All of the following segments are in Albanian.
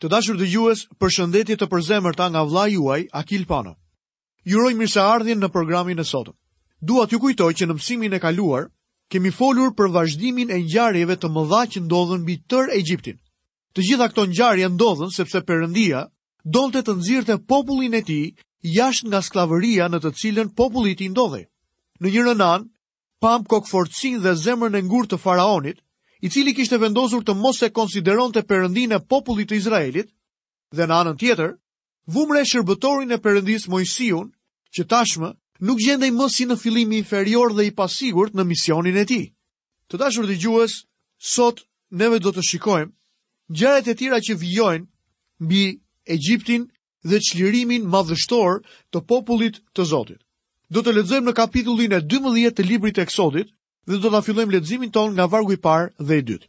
Të dashur dëgjues, përshëndetje të përzemërta nga vëllai juaj Akil Pano. Ju uroj mirëseardhjen në programin e sotëm. Dua t'ju kujtoj që në mësimin e kaluar kemi folur për vazhdimin e ngjarjeve të mëdha që ndodhën mbi tërë Egjiptin. Të gjitha këto ngjarje ndodhën sepse Perëndia donte të nxirrte popullin e tij jashtë nga skllavëria në të cilën populli i tij ndodhej. Në njërën anë, Pamë kokëfortësinë dhe zemrën e ngurtë të faraonit, i cili kishte vendosur të mos e konsideronte Perëndinë e popullit të Izraelit, dhe në anën tjetër, vumë re shërbëtorin e Perëndisë Moisiun, që tashmë nuk gjendej më si në fillim inferior dhe i pasigurt në misionin e tij. Të dashur dëgjues, sot neve do të shikojmë ngjarjet e tjera që vijojnë mbi Egjiptin dhe çlirimin madhështor të popullit të Zotit. Do të lexojmë në kapitullin e 12 të librit të Eksodit dhe do ta fillojmë leximin tonë nga vargu i parë dhe i dytë.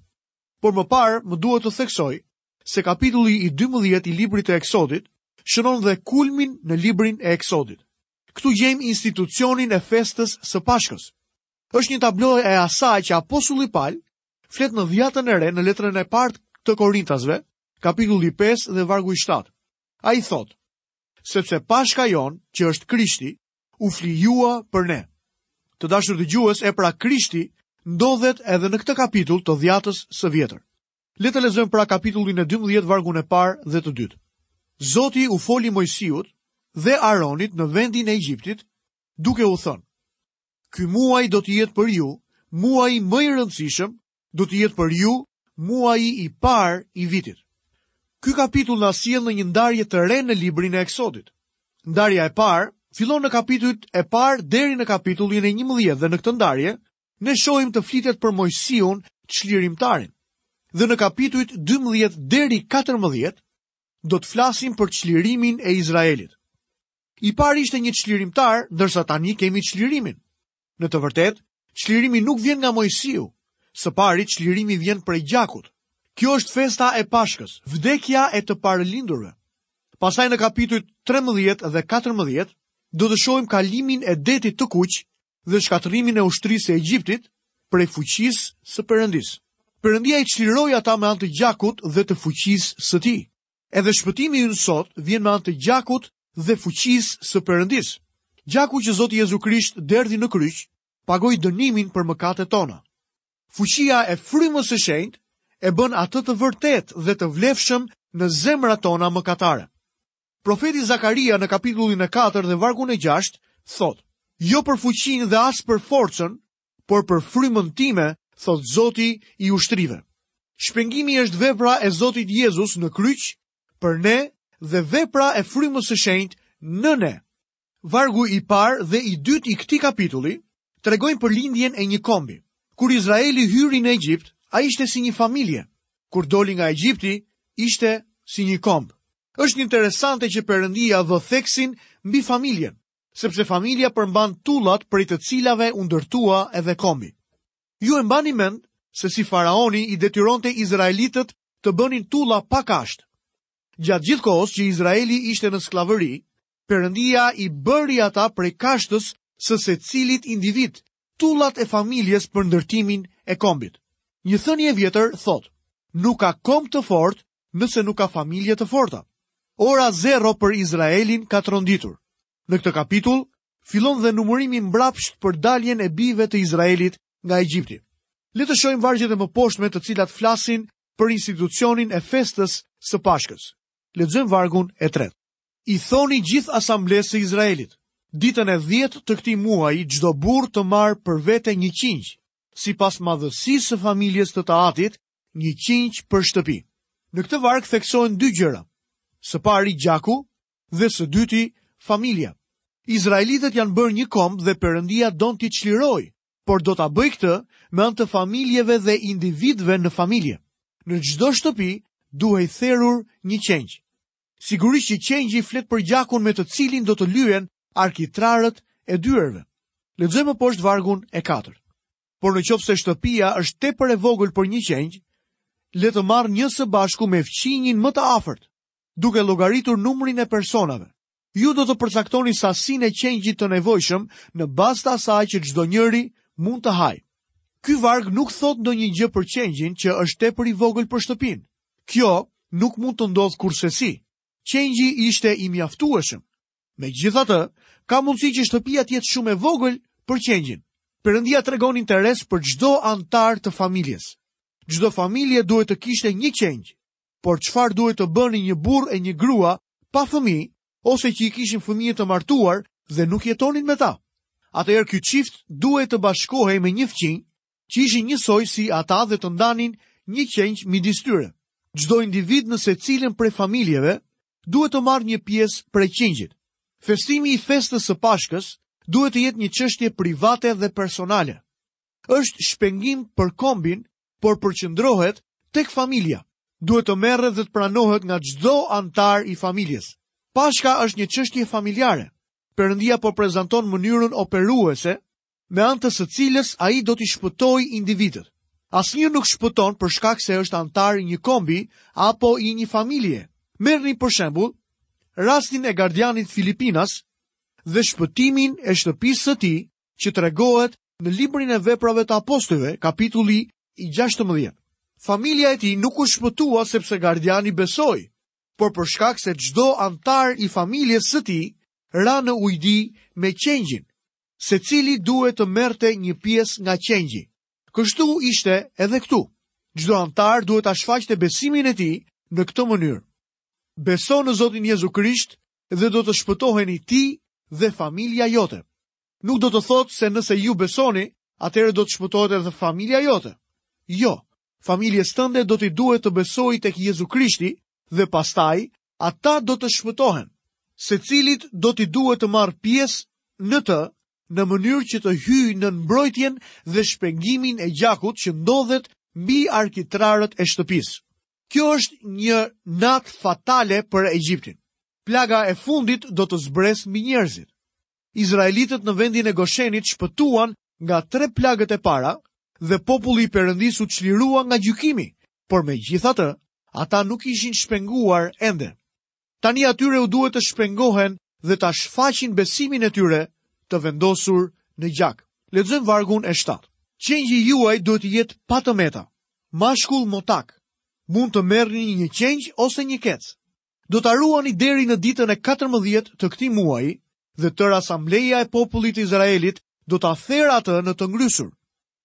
Por më parë më duhet të theksoj se kapitulli i 12 i librit të Eksodit shënon dhe kulmin në librin e Eksodit. Këtu gjejmë institucionin e festës së Pashkës. Është një tablo e asaj që apostulli Pal flet në dhjatën e re në letrën e parë të Korintasve, kapitulli 5 dhe vargu i 7. Ai thotë, sepse pashka jonë që është krishti, u flijua për ne. Të dashur dëgjues e pra krishti, ndodhet edhe në këtë kapitull të dhjatës së vjetër. Le të lexojmë pra kapitullin e 12 vargun e parë dhe të dytë. Zoti u foli Mojsiut dhe Aronit në vendin e Egjiptit, duke u thënë, Ky muaj do të jetë për ju, muaji më i rëndësishëm do të jetë për ju muaji i parë i vitit. Ky kapitull na sjell në një ndarje të re në librin e Eksodit. Ndarja e parë fillon në kapitujt e parë deri në kapitullin e 11 dhe në këtë ndarje ne shohim të flitet për Mojsiun, çlirimtarin. Dhe në kapitujt 12 deri 14 do të flasim për çlirimin e Izraelit. I pari ishte një çlirimtar, ndërsa tani kemi çlirimin. Në të vërtetë, çlirimi nuk vjen nga Mojsiu. Së pari, çlirimi vjen prej gjakut. Kjo është festa e pashkës, vdekja e të parëlindurve. Pastaj në kapitujt 13 dhe 14, do të shohim kalimin e detit të kuq dhe shkatërrimin e ushtrisë së Egjiptit prej fuqisë së Perëndisë. Perëndia i çliroi ata me anë të gjakut dhe të fuqisë së tij. Edhe shpëtimi ynë sot vjen me anë të gjakut dhe fuqisë së Perëndisë. Gjaku që Zoti Jezu Krisht derdhi në kryq pagoi dënimin për mëkatet tona. Fuqia e Frymës së Shenjtë e bën atë të vërtetë dhe të vlefshëm në zemrat tona mëkatare. Profeti Zakaria në kapitullin e 4 dhe vargun e 6 thotë: Jo për fuqinë dhe as për forcën, por për frymën time, thotë Zoti i ushtrive. Shpengimi është vepra e Zotit Jezus në kryq për ne dhe vepra e frymës së shenjtë në ne. Vargu i parë dhe i dytë i këtij kapitulli tregojnë për lindjen e një kombi. Kur Izraeli hyri në Egjipt, ai ishte si një familje. Kur doli nga Egjipti, ishte si një komb. Është interesante që Perëndia vë theksin mbi familjen. Sepse familja përmban tullat prej të cilave u ndërtua edhe kombi. Ju e mbani mend se si faraoni i detyronte izraelitët të bënin tulla pa kashtë. Gjatë gjithë kohës që Izraeli ishte në skllavëri, Perëndia i bëri ata prej kashtës së secilit individ, tullat e familjes për ndërtimin e kombit. Një thënie e vjetër thotë, Nuk ka komb të fortë nëse nuk ka familje të forta. Ora zero për Izraelin ka tronditur. Në këtë kapitull, fillon dhe numërimi mbrapsht për daljen e bijve të Izraelit nga Egjipti. Le të shohim vargjet e mëposhtme të cilat flasin për institucionin e festës së Pashkës. Lexojmë vargun e tretë. I thoni gjithë asamblesë së Izraelit, ditën e 10 të këtij muaji çdo burrë të marrë për vete një qengj, sipas madhësisë së familjes të të atit, një qengj për shtëpi. Në këtë varg theksohen dy gjëra. Së pari gjaku dhe së dyti familja. Izraelitët janë bërë një komb dhe Perëndia do t'i çlirojë, por do ta bëjë këtë me anë të familjeve dhe individëve në familje. Në çdo shtëpi duhej therur një qengj. Sigurisht që qengji flet për gjakun me të cilin do të lyhen arkitrarët e dyerve. Lexojmë më poshtë vargun e katërt. Por në qoftë se shtëpia është tepër e vogël për një qengj, le të marrë një së bashku me fqinjin më të afërt, duke llogaritur numrin e personave. Ju do të përcaktoni sasinë e qengjit të nevojshëm në bazë të asaj që çdo njëri mund të hajë. Ky varg nuk thotë ndonjë gjë për qengjin që është tepër i vogël për shtëpinë. Kjo nuk mund të ndodhë kurrsesi. Qengji ishte i mjaftueshëm. Megjithatë, ka mundësi që shtëpia të jetë shumë e vogël për qengjin. Perëndia tregon interes për çdo anëtar të familjes. Çdo familje duhet të kishte një qengj. Por çfarë duhej të bënin një burrë e një grua pa fëmijë ose që i kishin fëmijët të martuar dhe nuk jetonin me ta? Atëherë ky çift duhej të bashkohej me një fqinj që ishin njësoj si ata dhe të ndanin një qengj midis tyre. Çdo individ në secilën prej familjeve duhet të marrë një pjesë prej qengjit. Festimi i festës së Pashkës duhet të jetë një çështje private dhe personale. Është shpengim për kombin, por përqendrohet tek familja. Duhet të merret dhe të pranohet nga çdo anëtar i familjes. Pashka është një çështje familjare. Perëndia po prezanton mënyrën operuese me anë të së cilës ai do t'i shpëtojë individët. Asnjë nuk shpëton për shkak se është anëtar i një kombi apo i një familje. Merrni për shembull rastin e gardianit filipinas dhe shpëtimin e shtëpisë së tij që tregohet në librin e veprave të apostujve, kapitulli i 16. Familja e tij nuk u shpëtua sepse gardiani besoi, por për shkak se çdo anëtar i familjes së tij ra në ujdi me qengjin. secili duhet të merrte një pjesë nga qengji. Kështu ishte edhe këtu. Çdo anëtar duhet ta shfaqte besimin e tij në këtë mënyrë. Beso në Zotin Jezu Krisht dhe do të shpëtoheni ti dhe familja jote. Nuk do të thotë se nëse ju besoni, atëherë do të shpëtohet edhe familja jote. Jo, familjes tënde do t'i duhet të besojë tek Jezu Krishti dhe pastaj Ata do të shpëtohen, secilit do t'i duhet të marrë pjesë në të në mënyrë që të hyjë nën mbrojtjen dhe shpengimin e gjakut që ndodhet mbi arkitrarët e shtëpisë. Kjo është një natë fatale për Egjiptin. Plaga e fundit do të zbresë mbi njerëzit. Izraelitët në vendin e Goshenit shpëtuan nga tre plagët e para dhe populli i Perëndisë u çlirua nga gjykimi, por megjithatë, ata nuk ishin shpenguar ende. Tani atyre u duhet të shpengohen dhe ta shfaqin besimin e tyre të vendosur në gjak. Lexojmë vargun e 7. Qengji juaj duhet të jetë pa të meta, mashkull motak. Mund të merrni një qengj ose një kec. do ta ruani deri në ditën e katërmbëdhjetë të këtij muaji dhe tërë asambleja e popullit të Izraelit do ta therë atë në të ngrysur.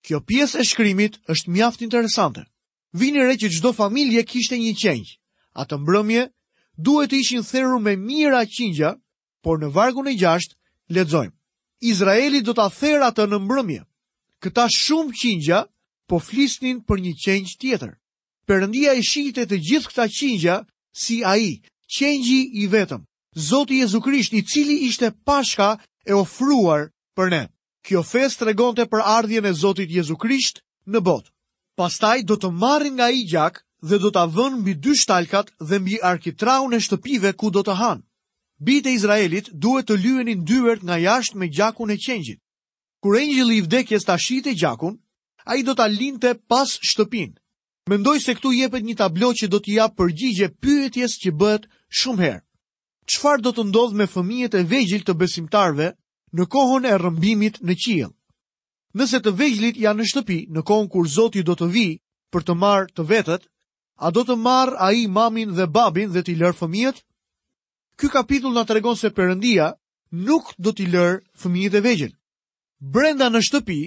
Kjo pjesë e shkrimit është mjaft interesante. Vini re që çdo familje kishte një qengj. Atë mbrëmje duhet të ishin therur me mijëra qingja, por në vargun e gjashtë lexojmë: Izraeli do ta therë atë në mbrëmje. Këta shumë qingja po flisnin për një qengj tjetër. Perëndia i shihte të gjithë këta qingja si ai qengji i vetëm, Zoti Jezu Krisht, i cili ishte Pashka e ofruar për ne. Kjo festë tregonte për ardhjen e Zotit Jezu Krisht në botë. Pastaj do të marrin nga ai gjak dhe do ta vënë mbi dy shtalkat dhe mbi arkitraun e shtëpive ku do të hanë. Bijtë e Izraelit duhet të lyenin dyert nga jashtë me gjakun e qengjit. Kur engjëlli i vdekjes ta shihte gjakun, ai do ta linte pas shtëpinë. Mendoj se këtu jepet një tablo që do t'i japë përgjigje pyetjes që bëhet shumë herë. Çfarë do të ndodhë me fëmijët e vegjël të besimtarëve në kohën e rrëmbimit në qiell? Nëse të vegjlit janë në shtëpi në kohën kur Zoti do të vijë për të marrë të vetët, a do të marrë ai mamin dhe babin dhe t'i lërë fëmijët? Ky kapitull na tregon se Perëndia nuk do t'i lërë fëmijët e vegjël. Brenda në shtëpi,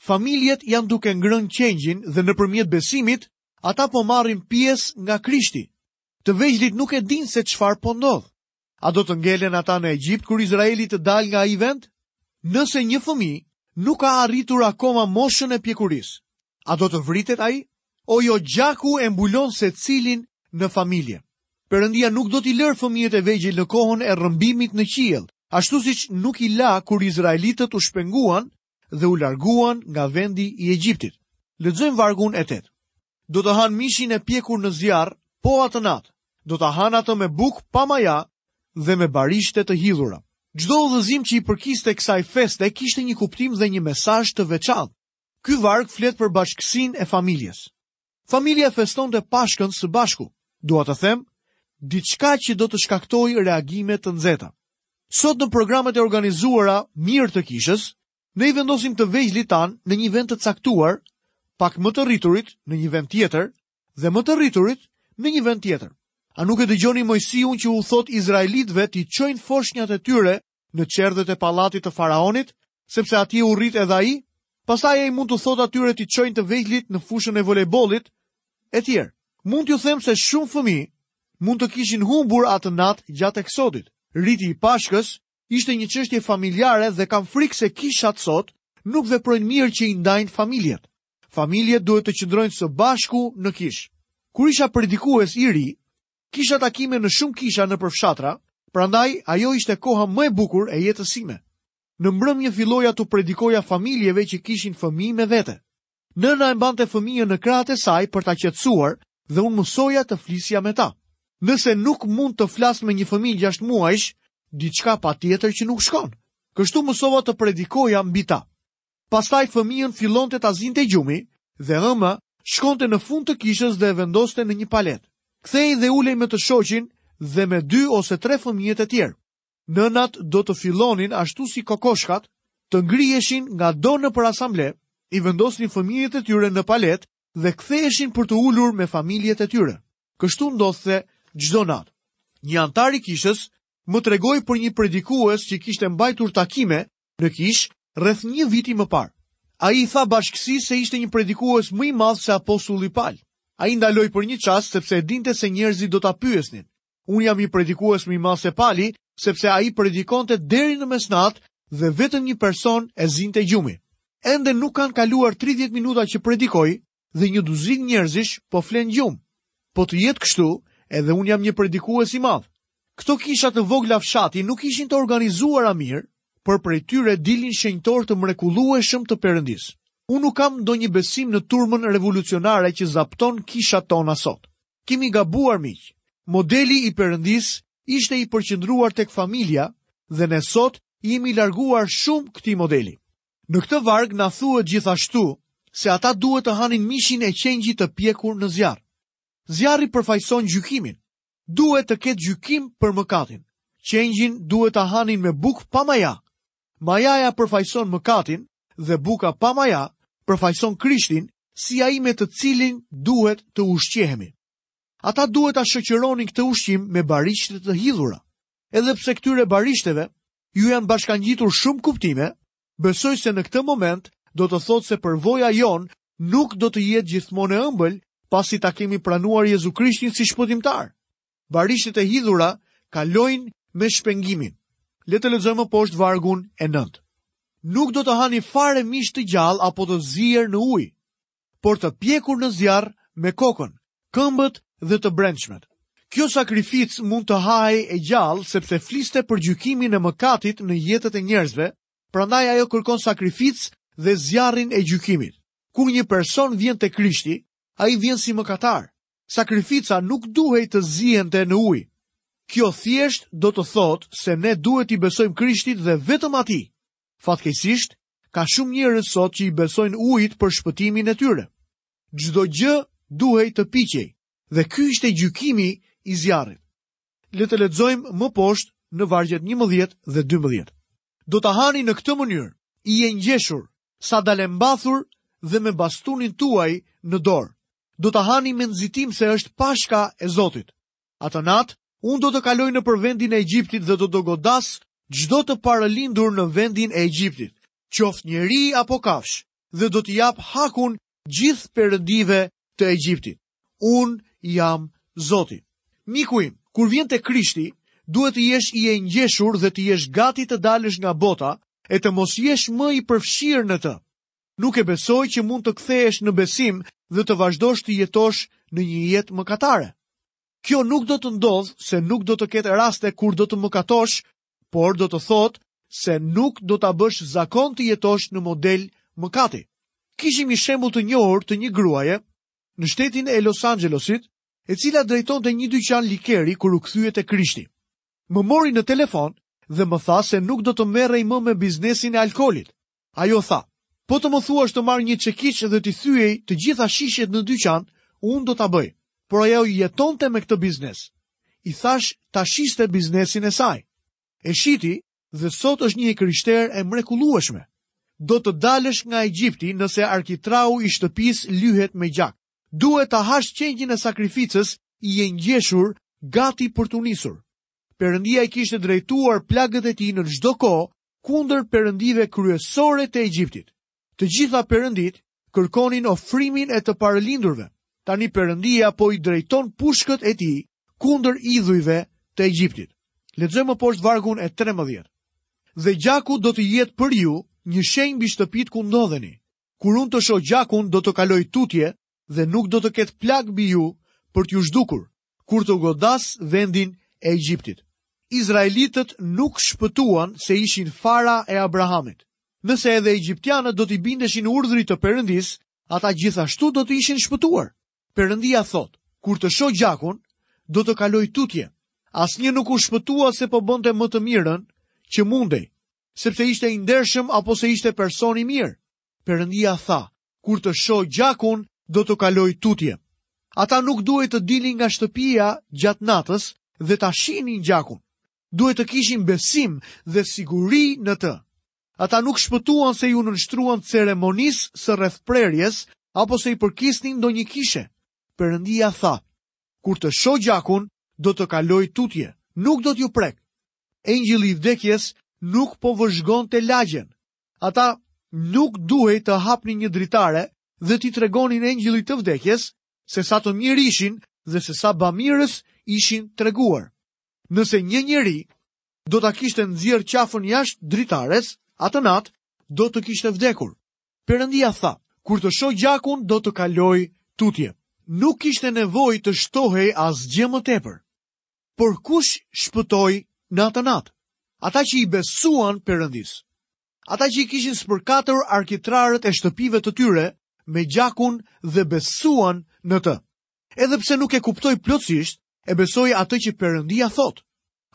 familjet janë duke ngrënë qengjin dhe nëpërmjet besimit, ata po marrin pjesë nga Krishti. Të vegjlit nuk e dinë se çfarë po ndodh. A do të ngelen ata në Egjipt kur Izraeli të dalë nga ai vend? Nëse një fëmijë nuk ka arritur akoma moshën e pjekurisë, A do të vritet ai? O jo gjaku e mbulon secilin në familje. Perëndia nuk do t'i lërë fëmijët e vegjël në kohën e rrëmbimit në qiell, ashtu siç nuk i la kur izraelitët u shpenguan dhe u larguan nga vendi i Egjiptit. Lexojmë vargun e 8. Do të hanë mishin e pjekur në zjarr, po atë natë. Do ta hanë atë me bukë pa maja dhe me barishte të hidhura. Çdo udhëzim që i përkiste kësaj feste kishte një kuptim dhe një mesazh të veçantë. Ky varg flet për bashkësinë e familjes. Familja e festonte Pashkën së bashku. Dua të them, diçka që do të shkaktojë reagime të nxehta. Sot në programet e organizuara mirë të kishës, ne i vendosim të vegjlit tanë në një vend të caktuar, pak më të rriturit në një vend tjetër dhe më të rriturit në një vend tjetër. A nuk e dëgjoni Moisiun që u thotë izraelitëve t'i çojnë foshnjat e tyre në çerdhet e pallatit të faraonit, sepse atje u rrit edhe ai, pastaj ai mund t'u thotë atyre t'i çojnë të vegjlit në fushën e volejbollit, e tjerë. Mund t'ju them se shumë fëmijë mund të kishin humbur atë natë gjatë eksodit. Riti i pashkës ishte një çështje familjare dhe kam frikë se kishat sot nuk veprojnë mirë që i ndajnë familjet. Familjet duhet të qëndrojnë së bashku në kishë. Kur isha predikues i ri, Kisha takime në shumë kisha nëpër fshatra, prandaj ajo ishte koha më e bukur e jetës sime. Në mbrëmje filloja t'u predikoja familjeve që kishin fëmijë me vete. Nëna e mbante fëmijën në krahët e saj për ta qetësuar dhe unë mësoja të flisja me ta. Nëse nuk mund të flas me një fëmijë 6 muajsh, diçka patjetër që nuk shkon. Kështu mësova të predikoja mbi ta. Pastaj fëmijën fillonte ta zinte gjumi dhe e ëma shkonte në fund të kishës dhe e vendoste në një paletë. Kthehej dhe ulej me të shoqin dhe me dy ose tre fëmijët e tjerë. Nënat do të fillonin ashtu si kokoshkat, të ngriheshin ngado nëpër asamble, i vendosnin fëmijët e tyre në paletë dhe ktheheshin për t'u ulur me familjet e tyre. Kështu ndodhte çdo natë. Një anëtar i kishës më tregoi për një predikues që kishte mbajtur takime në kishë rreth një viti më parë. Ai i tha bashkësisë se ishte një predikues më i madh se apostulli Pal. Ai ndaloi për një çast sepse e dinte se njerëzit do ta pyesnin. Unë jam një predikues më i madh se Pali, sepse ai predikonte deri në mesnatë dhe vetëm një person e zinte gjumi. Ende nuk kanë kaluar 30 minuta që predikoj, dhe një duzinë njerëzish po flenë gjumë. Po të jetë kështu, edhe unë jam një predikues i madh. Këto kisha të vogla fshati nuk ishin të organizuara mirë, por prej tyre dilin shenjtorë të mrekullueshëm të Perëndisë. Unë nuk kam ndonjë besim në turmën revolucionare që zapton kishat tona sot. Kemi gabuar miq. Modeli i Perëndisë ishte i përqendruar tek familja dhe ne sot jemi larguar shumë këtij modeli. Në këtë varg na thuhet gjithashtu se ata duhet të hanin mishin e qengjit të pjekur në zjarr. Zjarri përfaqëson gjykimin. Duhet të ketë gjykim për mëkatin. Qengjin duhet ta hanin me bukë pa maja. Majaja përfaqëson mëkatin dhe buka pa maja përfaqëson Krishtin si ai me të cilin duhet të ushqehemi. Ata duhet ta shoqëronin këtë ushqim me barishte të hidhura. Edhe pse këtyre barishteve u janë bashkangjitur shumë kuptime, besoj se në këtë moment do të thotë se përvoja jonë nuk do të jetë gjithmonë e ëmbël, pasi ta kemi pranuar Jezu Krishtin si shpëtimtar. Barishtet e hidhura kalojnë me shpengimin. Le të lexojmë poshtë vargun e 9. Nuk do të hani fare mish të gjallë apo të zier në ujë. por të pjekur në zjarr me kokën, këmbët dhe të brendshmet. Kjo sakrificë mund të hahej e gjallë sepse fliste për gjykimin e mëkatit në jetët e njerëzve, prandaj ajo kërkon sakrificë dhe zjarrin e gjykimit. Kur një person vjen te Krishti, ai vjen si mëkatar. Sakrifica nuk duhej të zihente në ujë. Kjo thjesht do të thotë se ne duhet t'i besojmë Krishtit dhe vetëm atij. Fatkeqësisht, ka shumë njerëz sot që i besojnë ujit për shpëtimin e tyre. Çdo gjë duhej të piqej dhe ky ishte gjykimi i zjarrit. Le të lexojmë më poshtë në vargjet 11 dhe 12. Do ta hani në këtë mënyrë, ijengjeshur, sandalembathur dhe me bastunin tuaj në dorë. Do ta hani me nxitim se është Pashka e Zotit. Atë natë, unë do të kaloj nëpër vendin e Egjiptit dhe do të godas çdo të parëlindur në vendin e Egjiptit, qoftë njeri apo kafshë, dhe do t'i jap hakun gjithë perëndive të Egjiptit. Unë jam Zoti. Miku im, kur vjen te Krishti, duhet të jesh ijengjeshur dhe të jesh gati të dalësh nga bota e të mos jesh më i përfshirë në të. Nuk e besoj që mund të kthehesh në besim dhe të vazhdosh të jetosh në një jetë mëkatare. Kjo nuk do të ndodhë se nuk do të ketë raste kur do të mëkatosh, por do të thotë se nuk do ta bësh zakon të jetosh në model mëkati. Kishim një shembull të njohur të një gruaje në shtetin e Los Angelesit, e cila drejtonte një dyqan likeri kur u kthye te Krishti. Më mori në telefon dhe më tha se nuk do të merrej më me biznesin e alkoolit, Ajo tha, Po të më thuash të marr një çekiç dhe t'i thyej të gjitha shishet në dyqan, unë do ta bëj. Por ajo jetonte me këtë biznes. I thashë ta shiste biznesin e saj. E shiti dhe sot është një e krishterë e mrekullueshme. Do të dalësh nga Egjipti nëse arkitrau i shtëpisë lyhet me gjak. Duhet ta hash qengjin e sakrificës i e ngjeshur gati për t'u nisur. Perëndia i kishte drejtuar plagët e tij në çdo kohë kundër perëndive kryesore të Egjiptit. Të gjitha perënditë kërkonin ofrimin e të parëlindurve. Tani perëndia po i drejton pushkët e tij kundër idhujve të Egjiptit. Lexojmë më poshtë vargun e 13. Dhe gjaku do të jetë për ju një shenjë mbi shtëpitë ku ndodheni. Kur unë të shoh gjakun do të kaloj tutje dhe nuk do të ketë plagë mbi ju për t'ju zhdukur, kur të godas vendin e Egjiptit. Izraelitët nuk shpëtuan se ishin fara e Abrahamit. Nëse edhe egjiptianët do t'i bindeshin urdhrit të Perëndisë, ata gjithashtu do të ishin shpëtuar. Perëndia thotë, kur të shoh gjakun, do të kaloj tutje. Asnjë nuk u shpëtua se po bënte më të mirën që mundej, sepse ishte i ndershëm apo se ishte person i mirë. Perëndia tha, Kur të shoh gjakun, do të kaloj tutje. Ata nuk duhej të dilnin nga shtëpia gjatë natës dhe ta shihnin gjakun. Duhej të kishin besim dhe siguri në të. Ata nuk shpëtuan se iu nënshtruan ceremonisë së rrethprerjes apo se i përkisnin ndonjë kishe. Perëndia tha: Kur të shoh gjakun, do të kaloj tutje, nuk do t'ju prek. Engjëlli i vdekjes nuk po vëzhgonte lagjen, Ata nuk duhej të hapnin një dritare dhe t'i tregonin engjëllit të vdekjes se sa të mirë ishin dhe se sa bamirës ishin treguar. Nëse një njeri do ta kishte nxjerrë qafën jashtë dritares, atë natë do të kishte vdekur. Perëndia tha, kur të shoh gjakun do të kaloj tutje. Nuk kishte nevojë të shtohej asgjë më tepër. Por kush shpëtoi atë natë? Ata që i besuan Perëndisë. Ata që i kishin spërkatur arkitrarët e shtëpive të tyre me gjakun dhe besuan në të. Edhe pse nuk e kuptoj plotësisht, e besoj atë që Perëndia thotë.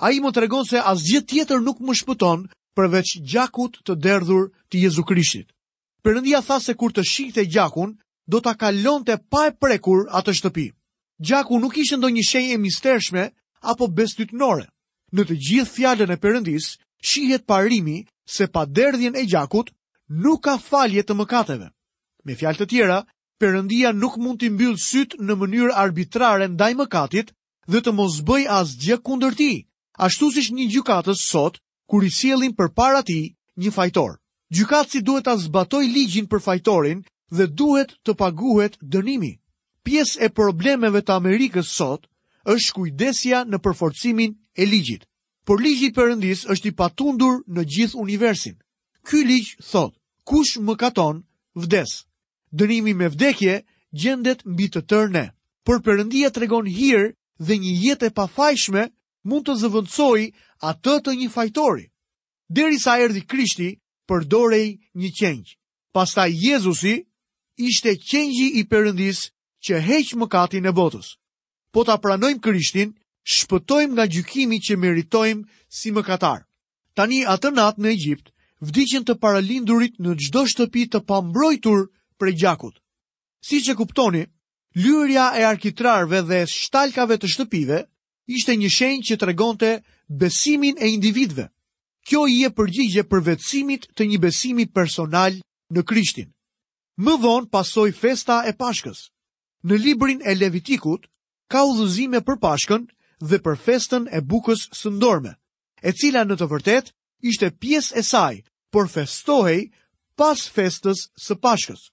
Ai më tregon se asgjë tjetër nuk më shpëton përveç gjakut të derdhur të Jezu Krishtit. Perëndia tha se kur të shihte gjakun, do ta kalonte pa e prekur atë shtëpi. Gjaku nuk ishte ndonjë shenjë e mistershme apo besëtytnore. Në të gjithë Fjalën e Perëndisë shihet parimi se pa derdhjen e gjakut nuk ka falje të mëkateve. Me fjalë të tjera, Perëndia nuk mund t'i mbyllë sytë në mënyrë arbitrare ndaj mëkatit dhe të mos bëjë asgjë kundër tij, ashtu siç një gjykatës sot kur i sjellin përpara tij një fajtor. Gjykatësi duhet ta zbatojë ligjin për fajtorin dhe duhet të paguhet dënimi. Pjesë e problemeve të Amerikës sot është shkujdesja në përforcimin e ligjit. Por ligji i Perëndisë është i patundur në gjithë universin. Ky ligj thotë, kush mëkaton, vdes. Dënimi me vdekje gjendet mbi të tërë ne. Por Perëndia tregon hir dhe një jetë e pafajshme mund të zëvendësojë atë të një fajtori. Derisa erdhi Krishti, përdorej një qengj. Pastaj Jezusi ishte qengji i Perëndisë që heq mëkatin e botës. Po ta pranojmë Krishtin, shpëtojmë nga gjykimi që meritojmë si mëkatarë. Tani atë natë në Egjipt vdiqën të paralindurit në çdo shtëpi të pambrojtur prej gjakut. Siç e kuptoni, lyerja e arkitrarëve dhe shtalkave të shtëpive ishte një shenjë që tregonte besimin e individëve. Kjo i jep përgjigje përvetësimit të një besimi personal në Krishtin. Më vonë pasoi festa e Pashkës. Në librin e Levitikut ka udhëzime për Pashkën dhe për festën e bukës së ndorme, e cila në të vërtetë ishte pjesë e saj, por festohej pas festës së Pashkës.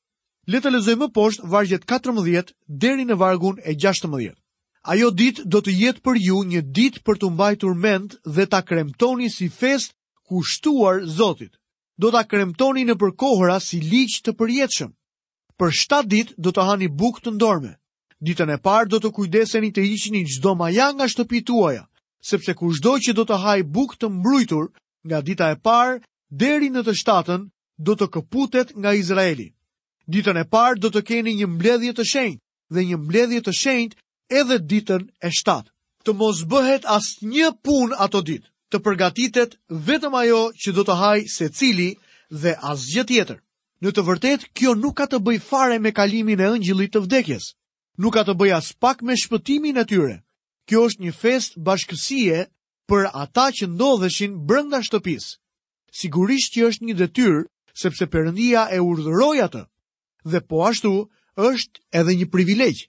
Le të lexojmë më poshtë vargjet 14 deri në vargun e 16. Ajo ditë do të jetë për ju një ditë për t'u mbajtur mend dhe ta kremtoni si festë kushtuar Zotit. Do ta kremtoni nëpër kohëra si ligj të përjetshëm. Për 7 ditë do të hani bukë të ndorme. Ditën e parë do të kujdeseni të hiqni çdo maja nga shtëpitë tuaja, sepse kushdo që do të hajë bukë të mbrujtur nga dita e parë deri në të shtatën do të këputet nga Izraeli. Ditën e parë do të keni një mbledhje të shenjtë, dhe një mbledhje të shenjtë edhe ditën e shtatë. Të mos bëhet asnjë punë ato ditë, të përgatitet vetëm ajo që do të hajë secili dhe asgjë tjetër. Në të vërtetë, kjo nuk ka të bëjë fare me kalimin e engjëllit të vdekjes, nuk ka të bëjë aspak me shpëtimin e tyre. Kjo është një festë bashkësie për ata që ndodheshin brenda shtëpisë. Sigurisht që është një detyrë, sepse Perëndia e urdhëroi atë, dhe po ashtu është edhe një privilegj.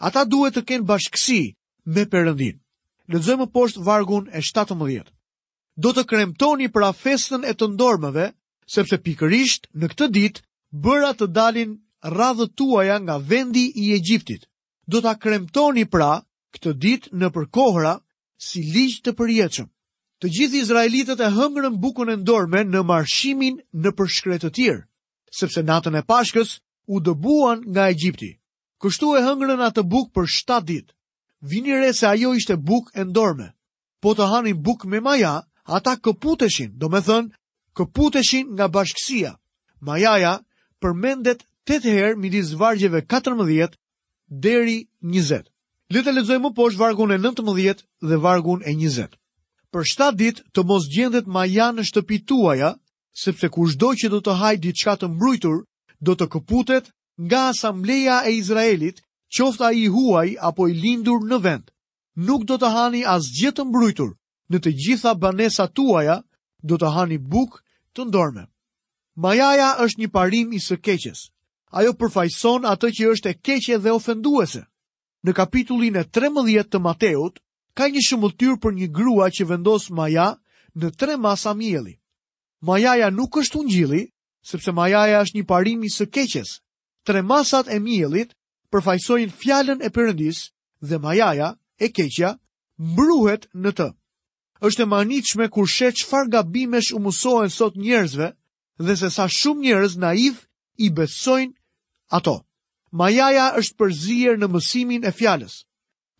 Ata duhet të kenë bashkësi me Perëndinë. Lexojmë më poshtë vargun e 17. Do të kremtoni pra festën e të ndormeve, sepse pikërisht në këtë ditë bëra të dalin radhët tuaja nga vendi i Egjiptit. Do ta kremtoni pra këtë ditë nëpër kohëra si ligj të përjetshëm. Të gjithë izraelitët e hëngrën bukën e ndorme në marshimin nëpër shkretëtirë. sepse natën e Pashkës u dëbuan nga Egjipti. Kështu e hëngrën atë bukë për 7 ditë. Vini re se ajo ishte bukë e ndorme. Po të hanin bukë me maja, ata këputeshin, domethënë, këputeshin nga bashkësia. Majaja përmendet 8 herë midis vargjeve 14 deri 20. Le të lexojmë më poshtë vargun e 19 dhe vargun e 20. Për 7 ditë të mos gjendet maja në shtëpitë tuaja, sepse kushdo që do të hajë diçka të mbrujtur, do të këputet nga asambleja e Izraelit, qoftë ai i huaj apo i lindur në vend. Nuk do të hani asgjë të mbrujtur, në të gjitha banesat tuaja do të hani bukë të ndorme. Majaja është një parim i së keqes. Ajo përfaqëson atë që është e keqe dhe ofenduese. Në kapitullin e 13 të Mateut, Ka një shëmbëlltyrë për një grua që vendos maja në tre masa mielli. Majaja nuk është ungjilli, sepse majaja është një parim i së keqes. Tre masat e miellit përfaqësojnë fjalën e Perëndisë dhe majaja e keqja mbruhet në të. Është e mahnitshme kur sheh çfarë gabimesh u mësohen sot njerëzve dhe se sa shumë njerëz naivë i besojnë ato. Majaja është përzier në mësimin e fjalës.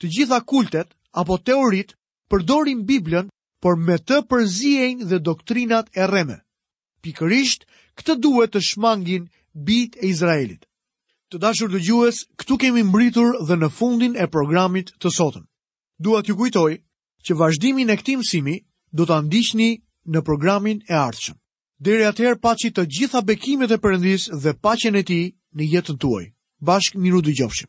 Të gjitha kultet apo teoritë përdorin Biblën, por me të përziejnë dhe doktrinat e rreme. Pikërisht këtë duhet të shmangin bijtë e Izraelit. Të dashur dëgjues, këtu kemi mbërritur dhe në fundin e programit të sotëm. Dua t'ju kujtoj që vazhdimin e këtij mësimi do ta ndiqni në programin e ardhshëm. Deri atëherë paçi të gjitha bekimet e Perëndisë dhe paqen e tij në jetën tuaj. Bashkë mirudëgjofshim.